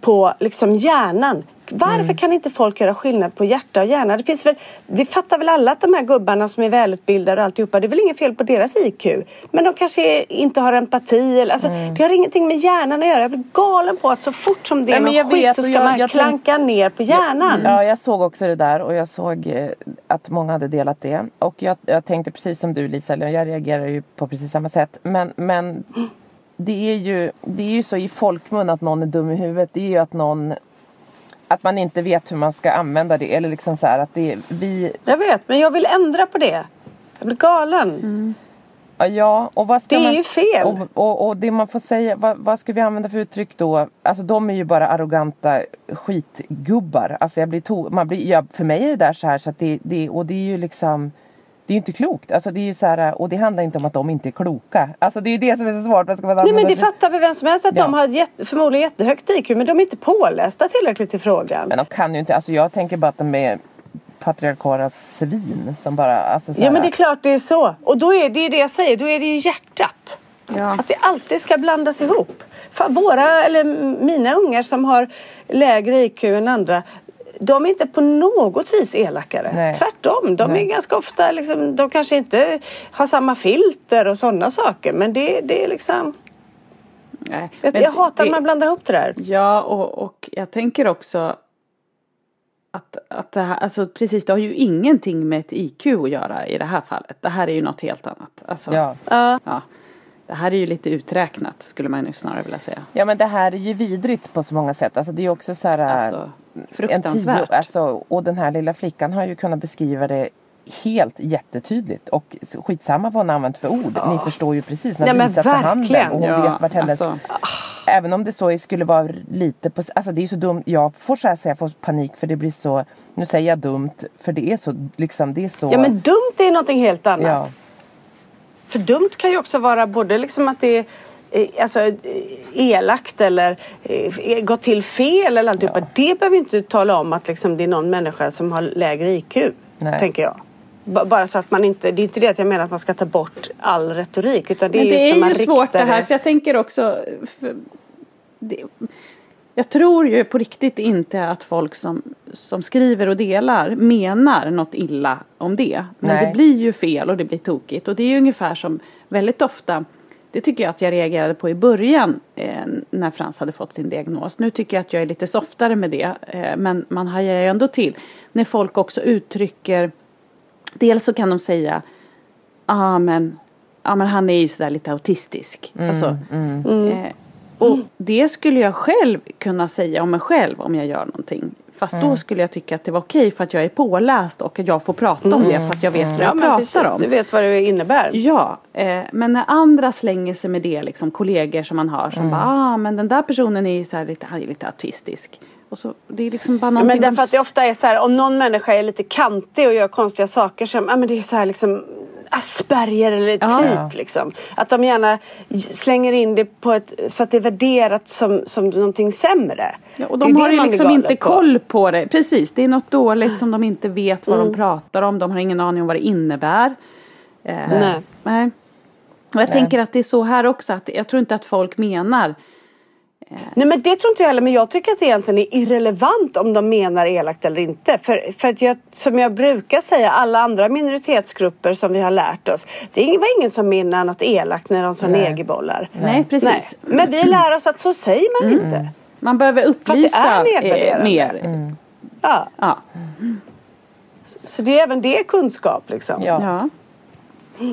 på liksom hjärnan? Varför Mm. kan inte folk göra skillnad på hjärta och hjärna? Det finns väl, det fattar väl alla att de här gubbarna som är välutbildade och alltihopa, det är väl inget fel på deras IQ. Men de kanske inte har empati eller, alltså, Mm. det har ingenting med hjärnan att göra. Jag blir galen på att så fort som det är Nej, jag skit vet, så ska jag- man jag klanka ner på hjärnan. Ja, jag såg också det där och jag såg eh, att många hade delat det. Och jag, jag tänkte precis som du Lisa, jag reagerar ju på precis samma sätt. Men, men det, är ju, det är ju så i folkmun att någon är dum i huvudet. Det är ju att någon att man inte vet hur man ska använda det. Eller liksom så att det är vi. Jag vet, men jag vill ändra på det. Jag blir galen. Ja, och vad ska Det är man, ju fel. Och, och, och det man får säga, vad, vad ska vi använda för uttryck då? Alltså de är ju bara arroganta skitgubbar. Alltså jag blir to, man blir, ja, för mig är det där så här så att det, det, och det är ju liksom det är ju inte klokt. Alltså det är ju så här, och det handlar inte om att de inte är kloka. Alltså det är ju det som är så svårt. Vad ska man Nej men det för- fattar väl vem som helst att Ja. de har jätte, förmodligen jättehögt IQ men de är inte pålästa tillräckligt i frågan. Men de kan ju inte, alltså jag tänker bara att de är patriarkala svin som bara, alltså så Ja här, men det är klart det är så. Och då är det ju det jag säger, då är det ju hjärtat. Ja. Att det alltid ska blandas ihop. För våra, eller mina ungar som har lägre IQ än andra de är inte på något vis elakare. Nej. Tvärtom. De Nej. är ganska ofta liksom, de kanske inte har samma filter och sådana saker. Men det, det är liksom. Nej, Jag, jag hatar det- när man blandar ihop det där. Ja, och, och jag tänker också att, att det här, alltså precis, det har ju ingenting med ett IQ att göra i det här fallet. Det här är ju något helt annat. Alltså, Ja. Ja. ja. Det här är ju lite uträknat skulle man ju snarare vilja säga. ja men det här är ju vidrigt på så många sätt. Alltså det är ju också så här Alltså, en fruktansvärt. tio, alltså, och den här lilla flickan har ju kunnat beskriva det helt jättetydligt och skitsamma vad hon använt för ord. Ni förstår ju precis. Hon Ja, har visat på handen och hon Ja, vet vart hennes... alltså. Även om det så skulle vara lite på... Alltså det är så dumt. Jag får så här säga, jag får panik för det blir så... Nu säger jag dumt för det är så liksom det är så... ja men dumt är någonting helt annat. ja. För dumt kan ju också vara både liksom att det är Alltså eh, elakt eller eh, gått till fel eller alltihopa. Ja. Det behöver inte tala om att liksom det är någon människa som har lägre IQ. Nej. Tänker jag. B- bara så att man inte, det är inte det att jag menar att man ska ta bort all retorik. Utan det Men är det just är ju svårt det här för jag tänker också det, Jag tror ju på riktigt inte att folk som, som skriver och delar menar något illa om det. Men Nej. det blir ju fel och det blir tokigt och det är ju ungefär som väldigt ofta det tycker jag att jag reagerade på i början eh, när Frans hade fått sin diagnos. Nu tycker jag att jag är lite softare med det. Eh, men man hajar ju ändå till. När folk också uttrycker Dels så kan de säga ah, men, ah, men han är ju sådär lite autistisk. Alltså, eh, och det skulle jag själv kunna säga om mig själv om jag gör någonting. Fast då skulle jag tycka att det var okej för att jag är påläst och att jag får prata om det för att jag vet vad Ja jag precis, pratar om. du vet vad det innebär. Ja, eh, men när andra slänger sig med det, liksom kollegor som man har som bara, ah men den där personen är ju så här lite, han är lite autistisk. Och så, det är liksom bara Ja, någonting men därför att det ofta är så här om någon människa är lite kantig och gör konstiga saker som, ja men det är så här liksom Asperger eller Ja. typ liksom. Att de gärna slänger in det på ett, för att det är värderat som, som någonting sämre. Ja, och de har ju liksom inte på. koll på det. Precis, det är något dåligt som de inte vet vad de pratar om. De har ingen aning om vad det innebär. Eh, Nej. nej. Och jag tänker att det är så här också. Att jag tror inte att folk menar. Nej men det tror inte jag heller men jag tycker att det egentligen är irrelevant om de menar elakt eller inte. För, för att jag, som jag brukar säga, alla andra minoritetsgrupper som vi har lärt oss. Det var ingen som menar något elakt när de sa Nej. negerbollar. Nej, Nej. precis. Men vi lär oss att så säger man inte. Man behöver upplysa eh, mer. Ja. Ja. Så det är även det kunskap liksom. Ja, ja.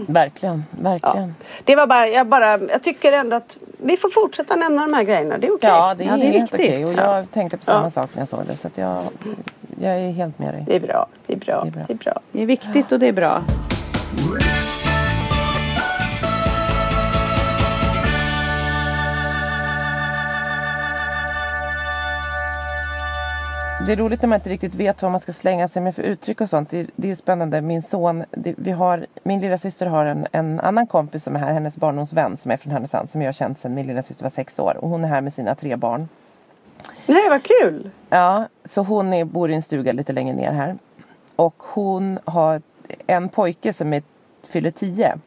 Verkligen, verkligen. Det var bara, jag bara, jag tycker ändå att vi får fortsätta nämna de här grejerna. Det är okej. Ja, det är, Ja, det är helt viktigt. okej. Och jag tänkte på samma Ja. sak när jag såg det. Så att jag, jag är helt med dig. Det är bra, det är bra, Det är bra. det är bra. Det är viktigt och det är bra. Det är roligt när man inte riktigt vet vad man ska slänga sig med för uttryck och sånt. Det, det är spännande. Min son, det, vi har, min lilla syster har en, en annan kompis som är här, hennes barndomsvän som är från Härnösand som jag har känt sedan min lilla syster var sex år. Och hon är här med sina tre barn. Nej, vad kul! Ja, så hon är, bor i en stuga lite längre ner här. Och hon har en pojke som är, fyller 10.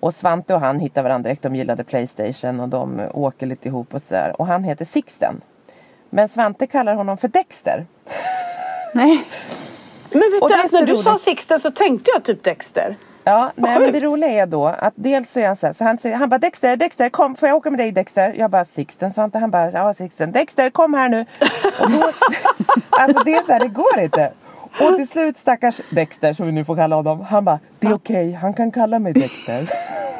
Och Svante och han hittar varandra direkt. De gillade Playstation och de åker lite ihop och sådär. Och han heter Sixten. Men Svante kallar honom för Dexter. Nej. Men vet Och du, det är att så när du roligt. sa Sixten så tänkte jag typ Dexter. Ja, nej, men det roliga är då att dels är han så här, så han säger, han bara Dexter, Dexter kom, får jag åka med dig Dexter? Jag bara Sixten Svante, han bara ja Sixten, Dexter kom här nu. Och då, [LAUGHS] alltså det är så här, det går inte. Och till slut stackars Dexter som vi nu får kalla honom, han bara det är okej, han kan kalla mig Dexter.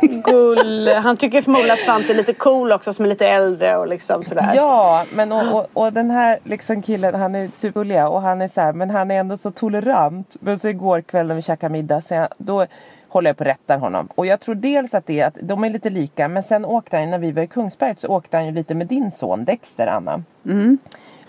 Gull. Han tycker förmodligen att Svante är lite cool också som är lite äldre och liksom sådär. Ja, men och, och, och den här liksom killen han är supergullig och han är så här, men han är ändå så tolerant. Men så igår kväll när vi käkade middag så jag, då håller jag på och rättar honom. Och jag tror dels att det är att de är lite lika men sen åkte han, när vi var i Kungsberg så åkte han ju lite med din son Dexter Anna.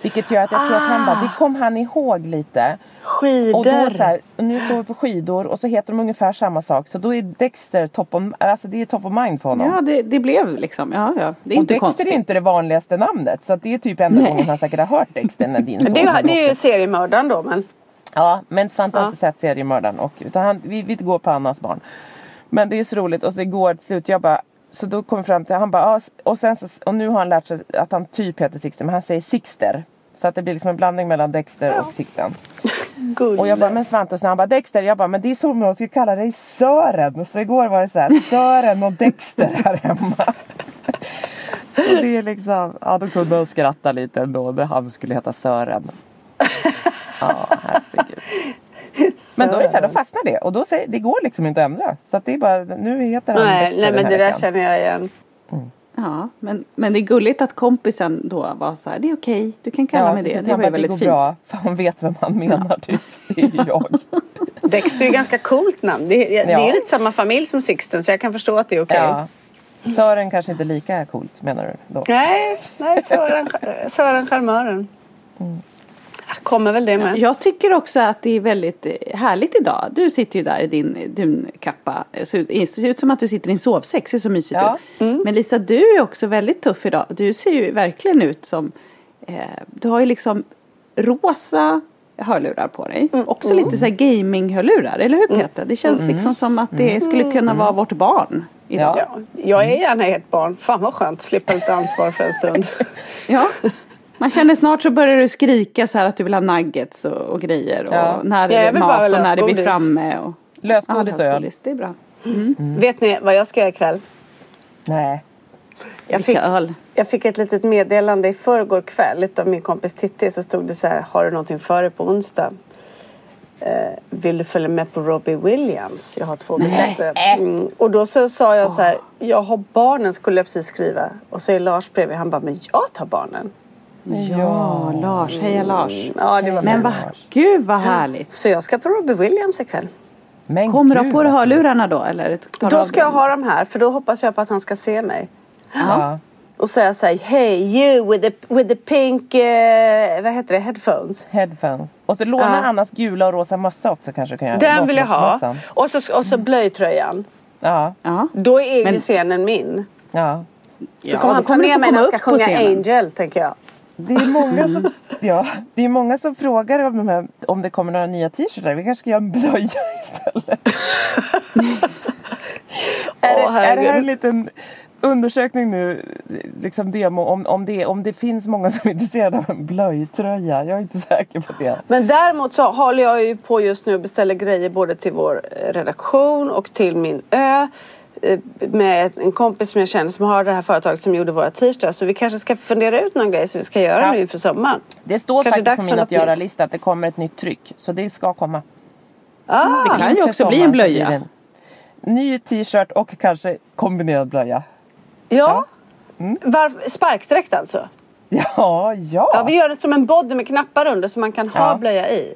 Vilket gör att jag tror att han bara, det kom han ihåg lite. Skidor. Och då så här, nu står vi på skidor och så heter de ungefär samma sak. Så då är Dexter top of, alltså det är top of mind för honom. Ja, det, det blev liksom. Ja, ja. Det är och inte Dexter konstigt. är inte det vanligaste namnet. Så det är typ enda Nej. gången han säkert har hört Dexter när din [LAUGHS] son det, det är ju seriemördaren då men. Ja, men Svante har Ja. inte sett seriemördaren. Och, utan han, vi, vi går på Annas barn. Men det är så roligt. Och så igår till slut, jag bara så då kom vi fram till, han bara, ja, och sen så, och nu har han lärt sig att han typ heter Sixten, men han säger Sixter. Så att det blir liksom en blandning mellan Dexter och Sixten. [LAUGHS] Gull. Och jag bara, men Svante, och så han bara Dexter, jag bara, men det är om jag skulle kalla dig Sören. Så igår var det så här, [LAUGHS] Sören och Dexter här hemma. [LAUGHS] Så det är liksom, ja då kunde de skratta lite ändå när han skulle heta Sören. Ja, herregud. Men då är det så här, då fastnar det och då säger, det går liksom inte att ändra. Så att det är bara, nu heter han Nej, Dexter nej den men här det där veckan. känner jag igen. Ja, men, men det är gulligt att kompisen då var så här, det är okej, du kan kalla mig till det. Det han var ju det väldigt fint. bra. För han vet vem han menar typ. Det är jag. [LAUGHS] Dexter är ju ganska coolt namn. Det, är- det Ja. är ju lite samma familj som Sixten så jag kan förstå att det är okej. Ja. Sören kanske inte är lika coolt menar du då? Nej, nej Sören, Sören Charmören. Kommer väl det med. Jag tycker också att det är väldigt härligt idag. Du sitter ju där i din dunkappa. Det ser ut- det som att du sitter i en sovsäck. ser så mysigt Ja. ut. Men Lisa, du är också väldigt tuff idag. Du ser ju verkligen ut som... Eh, du har ju liksom rosa hörlurar på dig. Också lite så här gaming-hörlurar. Eller hur Peter? Det känns liksom som att det skulle kunna vara vårt barn idag. Ja. Ja, jag är gärna ert barn. Fan vad skönt slippa lite ansvar för en stund. Ja. [LAUGHS] Man känner snart så börjar du skrika så här att du vill ha nuggets och, och grejer. Ja. Och när Ja, det jag är mat och när det blir framme. Och, Lösgodis och öl. Det är bra. Vet ni vad jag ska göra ikväll? Nej. Jag fick, öl. jag fick ett litet meddelande i förrgår kväll av min kompis Titti så stod det så här Har du någonting för dig på onsdag? Eh, vill du följa med på Robbie Williams? Jag har två biljetter. Mm. Och då så sa jag så här Jag har barnen skulle jag precis skriva. Och så är Lars bredvid. Han bara Men jag tar barnen. Ja, Lars. Heja Lars. Ja det var Men vad, gud vad härligt. Så jag ska på Robbie Williams ikväll. Men Kommer du ha på dig hörlurarna då? Eller tar du Då av ska jag dem? ha dem här för då hoppas jag på att han ska se mig. Ja. Och säga så här Hey you with the, with the pink, eh, vad heter det, headphones. Headphones. Och så låna Ja. Annas gula och rosa mössa också kanske kan göra. Den vill jag ha. Blåsrocksmössan. Och så, och så blöjtröjan. Ja, Ja. Då är Men- ju scenen min. ja. Så Ja, kommer han ta kommer du med få mig när komma han ska upp på sjunga scenen. Angel tänker jag. Det är många som, ja, det är många som frågar om, de här, om det kommer några nya t-shirtar. Vi kanske ska göra en blöja [LAUGHS] istället. [LAUGHS] är, det, är det här en liten undersökning nu, liksom demo, om, om, det, om det finns många som är intresserade av en blöjtröja? Jag är inte säker på det. Men däremot så håller jag ju på just nu och beställer grejer både till vår redaktion och till min ö. Eh, Med en kompis som jag känner som har det här företaget som gjorde våra t-shirtar. Så vi kanske ska fundera ut någon grej som vi ska göra Ja. nu inför sommaren. Det står Kanske faktiskt på min att göra-lista att det kommer ett nytt tryck. Så det ska komma. Ah, Det kan ju också bli en blöja. en Ny t-shirt och kanske kombinerad blöja. ja. Mm. Var, sparkdräkt alltså? Ja, ja. Ja, vi gör det som en body med knappar under så man kan ha Ja. blöja i.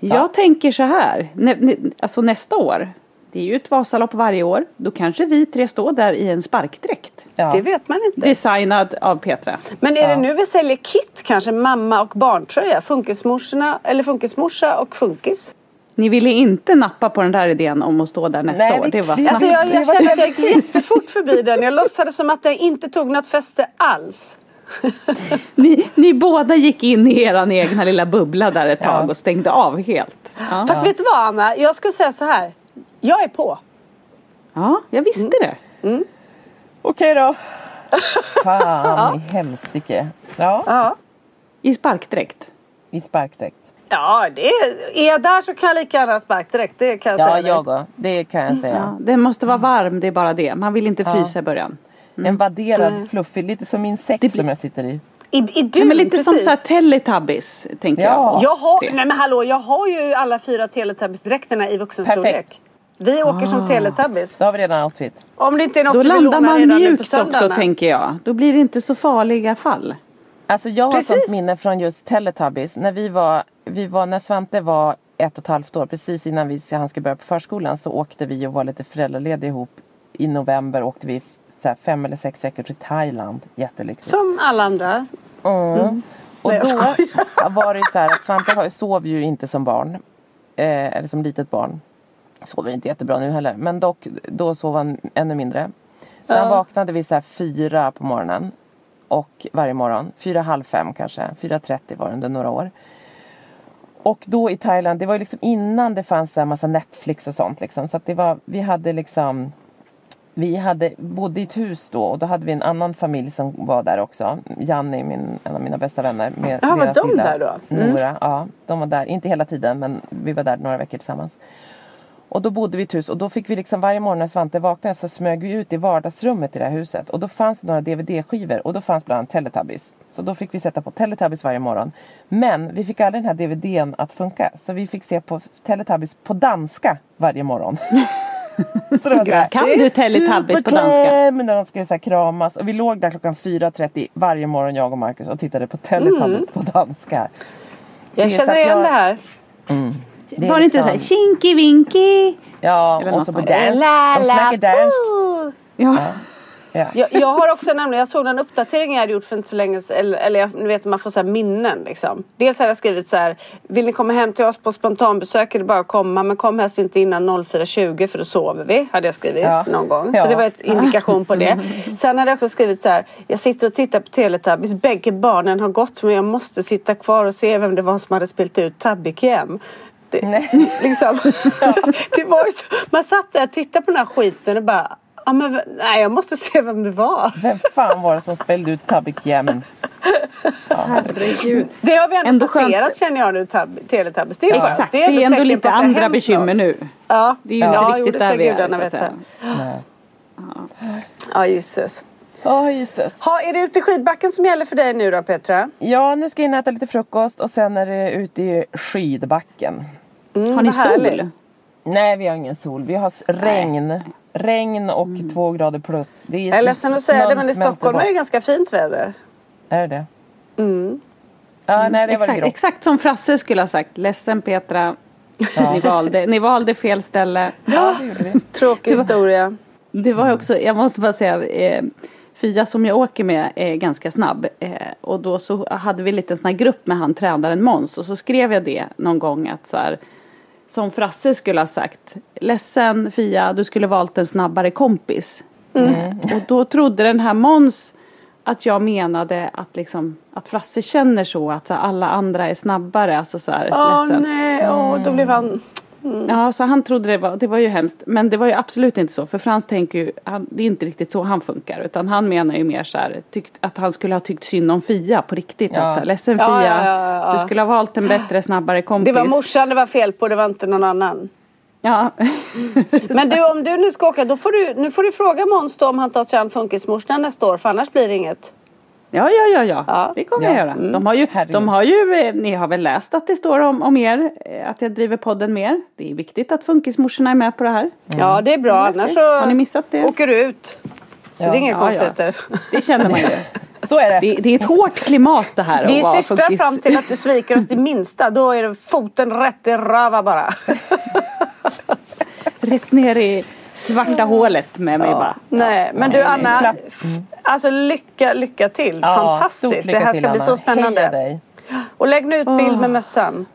Jag tänker så här. Nä, nä, alltså nästa år. Det är ju ett Vasalopp varje år. Då kanske vi tre står där i en sparkdräkt. ja. Det vet man inte. Designad av Petra. Men är det Ja. nu vi säljer kit kanske? Mamma och barntröja? Funkismorsorna eller funkismorsa och funkis? Ni ville inte nappa på den där idén om att stå där nästa Nej, år. Det var snabbt. Alltså jag, det jag kände att det [LAUGHS] jag gick jättefort förbi den. Jag låtsades som att det inte tog något fäste alls. [LAUGHS] Ni, ni båda gick in i eran egna lilla bubbla där ett tag Ja. och stängde av helt. Ja, Fast vet du vad Anna? Jag skulle säga så här. Jag är på. ja jag visste det. Okej då. Fan [LAUGHS] i helsike. Ja, Ja. I sparkdräkt. i sparkdräkt. Ja, det är, är jag där så kan jag lika gärna ha spark direkt. Det kan jag Ja, säga. dig. jag. Det kan jag säga. Ja, den måste vara varm, det är bara det. Man vill inte Ja. frysa i början. En vadderad fluffig, lite som min säck blir- som jag sitter i. I, i du, Nej, men lite som precis. så här Teletubbies tänker Ja. jag. Jag har, nej men hallå, jag har ju alla fyra Teletubbies-dräkterna i vuxenstorlek. Perfekt. Vi åker som Teletubbies. Då har vi redan outfit. Om det inte är något Då vi landar man mjukt också tänker jag. Då blir det inte så farliga fall. Alltså jag har Precis. sånt minne från just Teletubbies. När vi var, vi var, när Svante var ett och ett halvt år, precis innan vi, han skulle börja på förskolan så åkte vi och var lite föräldralediga ihop. I november åkte vi så här, fem eller sex veckor till Thailand. Jättelyxigt. Som alla andra. Mm. Och Nej, jag då var det ju så här att Svante har- sov ju inte som barn. Eh, eller som litet barn. Sover inte jättebra nu heller. Men dock, då sov han ännu mindre. Sen Ja. vaknade vi så här fyra på morgonen. Och varje morgon. Fyra, halv fem kanske. Fyra trettio var det under några år. Och då i Thailand, det var ju liksom innan det fanns en massa Netflix och sånt liksom. Så att det var, vi hade liksom vi hade, bodde i ett hus då och då hade vi en annan familj som var där också. Janni, min, en av mina bästa vänner. Med Ja, var de lilla där då? Mm. Nora, ja. De var där, inte hela tiden men vi var där några veckor tillsammans. Och då bodde vi i ett hus och då fick vi liksom varje morgon när Svante vaknade så smög vi ut i vardagsrummet i det här huset. Och då fanns det några DVD-skivor och då fanns bland annat Teletubbies. Så då fick vi sätta på Teletubbies varje morgon. Men vi fick aldrig den här DVDn att funka. Så vi fick se på Teletubbies på danska varje morgon. [LAUGHS] så det var så här, Kan du Teletubbies på danska? När de skulle så här kramas. Och vi låg där klockan 4.30 varje morgon jag och Marcus och tittade på Teletubbies på danska. Jag känner igen jag- det här det var det inte så här liksom- kinky vinky? Ja, och så på dans. De snackar dans. Ja. ja. ja. [LAUGHS] jag, jag, har också nämligen, jag såg en uppdatering jag hade gjort för inte så länge eller, eller ni vet man får så minnen liksom. Dels hade jag skrivit så här, vill ni komma hem till oss på spontanbesök är det bara att komma men kom helst inte innan 04.20 för då sover vi, hade jag skrivit ja. någon gång. Så det var en indikation på det. [LAUGHS] Sen hade jag också skrivit så här, jag sitter och tittar på Teletubbies, bägge barnen har gått men jag måste sitta kvar och se vem det var som hade spelat ut Tabby igen. 80. Nej. [LAUGHS] Liksom. [LAUGHS] Ja, det var ju så, man satt där och tittade på den här skiten och bara Ja, men, nej, jag måste se vem det var. Vem fan var det som spelade ut Tabik Jämn? [LAUGHS] Ja. Herregud. Det har vi ändå, ändå passerat skönt. känner jag nu, Teletubbies. Det är ja. Exakt, det är ändå, det är ändå lite andra bekymmer nu. Ja. Det är ju ja. inte riktigt där vi är. Så att säga. Nej. Ja, gisses. Ja, oh, Jesus. Ha, är det ute i skidbacken som gäller för dig nu då Petra? Ja, nu ska jag in och äta lite frukost och sen är det ute i skidbacken. Mm, Har ni härligt. sol? Nej, vi har ingen sol. Vi har regn. Regn och två grader plus. Det är, Jag är ledsen att säga det men i Stockholm är det bort. ganska fint väder. Är det? Mm. Ja, nej, det var Exakt, exakt som Frasse skulle ha sagt. Ledsen Petra. Ni, valde, ni valde fel ställe. Ja. [LAUGHS] Tråkig historia. Det var också, jag måste bara säga, eh, Fia som jag åker med är ganska snabb. Eh, och då så hade vi en liten sån här grupp med han tränaren Måns. Och så skrev jag det någon gång att så här, som Frasse skulle ha sagt. Ledsen Fia, du skulle valt en snabbare kompis. Eh, och då trodde den här Måns att jag menade att liksom att Frasse känner så att så alla andra är snabbare. Alltså så här, Åh ledsen. nej, åh, då blev han... Ja, så han trodde det var, det var ju hemskt. Men det var ju absolut inte så. För Frans tänker ju, han, det är inte riktigt så han funkar. Utan han menar ju mer så här, tyckt, att han skulle ha tyckt synd om Fia på riktigt. Ja. Att så här, ledsen Ja, Fia, ja, ja, ja. du skulle ha valt en bättre, snabbare kompis. Det var morsan det var fel på, det var inte någon annan. Ja. [LAUGHS] Men du om du nu ska åka, då får du, nu får du fråga Måns då om han tar sig an funkismorsan nästa år för annars blir det inget. Ja, ja, ja, ja, Ja. det kommer Ja. jag göra. De har ju, Herregud. de har ju eh, ni har väl läst att det står om, om er, eh, att jag driver podden mer. Det är viktigt att funkismorsorna är med på det här. Ja det är bra, Läst annars det. Har ni så missat det? åker du ut. Så Ja. det är inga konstigheter. Det känner man ju. [LAUGHS] Så är det. Det, det är ett hårt klimat det här Vi är systrar funkis. fram till att du sviker oss det [LAUGHS] minsta. Då är det foten rätt i röva bara. Rätt ner i svarta hålet med mig bara. Nej men du Anna. Klapp. Alltså lycka, lycka till. Ja, Fantastiskt. stort lycka det här till, ska bli Anna. så spännande. Heja dig. Och lägg nu ut bild med mössan.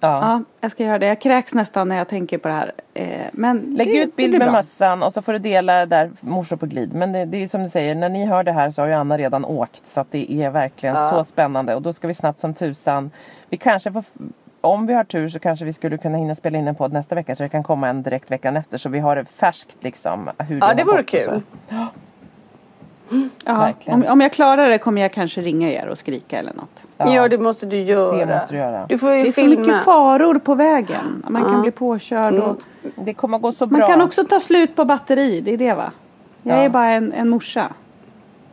Ja. Ja, jag ska göra det. Jag kräks nästan när jag tänker på det här. Eh, men Lägg det, ut bild med mössan och så får du dela där morsor på glid. Men det, det är som du säger, när ni hör det här så har ju Anna redan åkt. Så att det är verkligen Ja. så spännande. Och då ska vi snabbt som tusan. Vi kanske får, om vi har tur så kanske vi skulle kunna hinna spela in en podd nästa vecka. Så det kan komma en direkt veckan efter. Så vi har det färskt liksom. Hur Ja, det vore så. kul. Ja, om, om jag klarar det kommer jag kanske ringa er och skrika eller något. Ja. det måste du göra. Det måste du göra. Du får ju Det är så filma. mycket faror på vägen. Man kan Ja. bli påkörd och Det kommer gå så bra. man kan också ta slut på batteri. Det är det va? Jag Ja. är bara en, en morsa.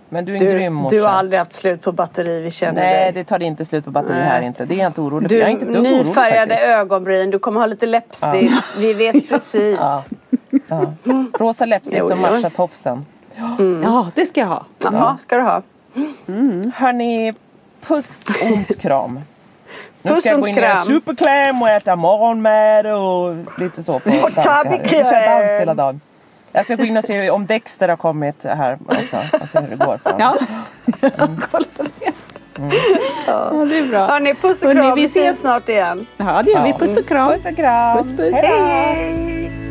Men du är en Du, grym morsa. du har aldrig haft slut på batteri, vi känner Nej, dig. det tar inte slut på batteri Nej. här inte. Det är jag inte orolig för. Du, Jag är inte dugg orolig nyfärgade ögonbryn, du kommer ha lite läppstift. Vi vet [LAUGHS] precis. Ja. Ja. Rosa läppstift som matchar tofsen. Ja, det ska jag ha. Jaha, ska du ha. Hörni, puss ont kram. Nu Puss, ska jag ont, gå in och göra kram. superkläm och äta morgonmad och lite så på danska. ta köra bekväm. dans hela dagen. Jag ska gå in och se om Dexter har kommit här också. Och se hur det går för honom. Ja, [LAUGHS] kolla det. Ja, det är bra. Hörni, puss och kram. vi Vi ses snart igen. Ja, det gör vi. Puss och kram. Puss och kram. Puss, puss. Hej!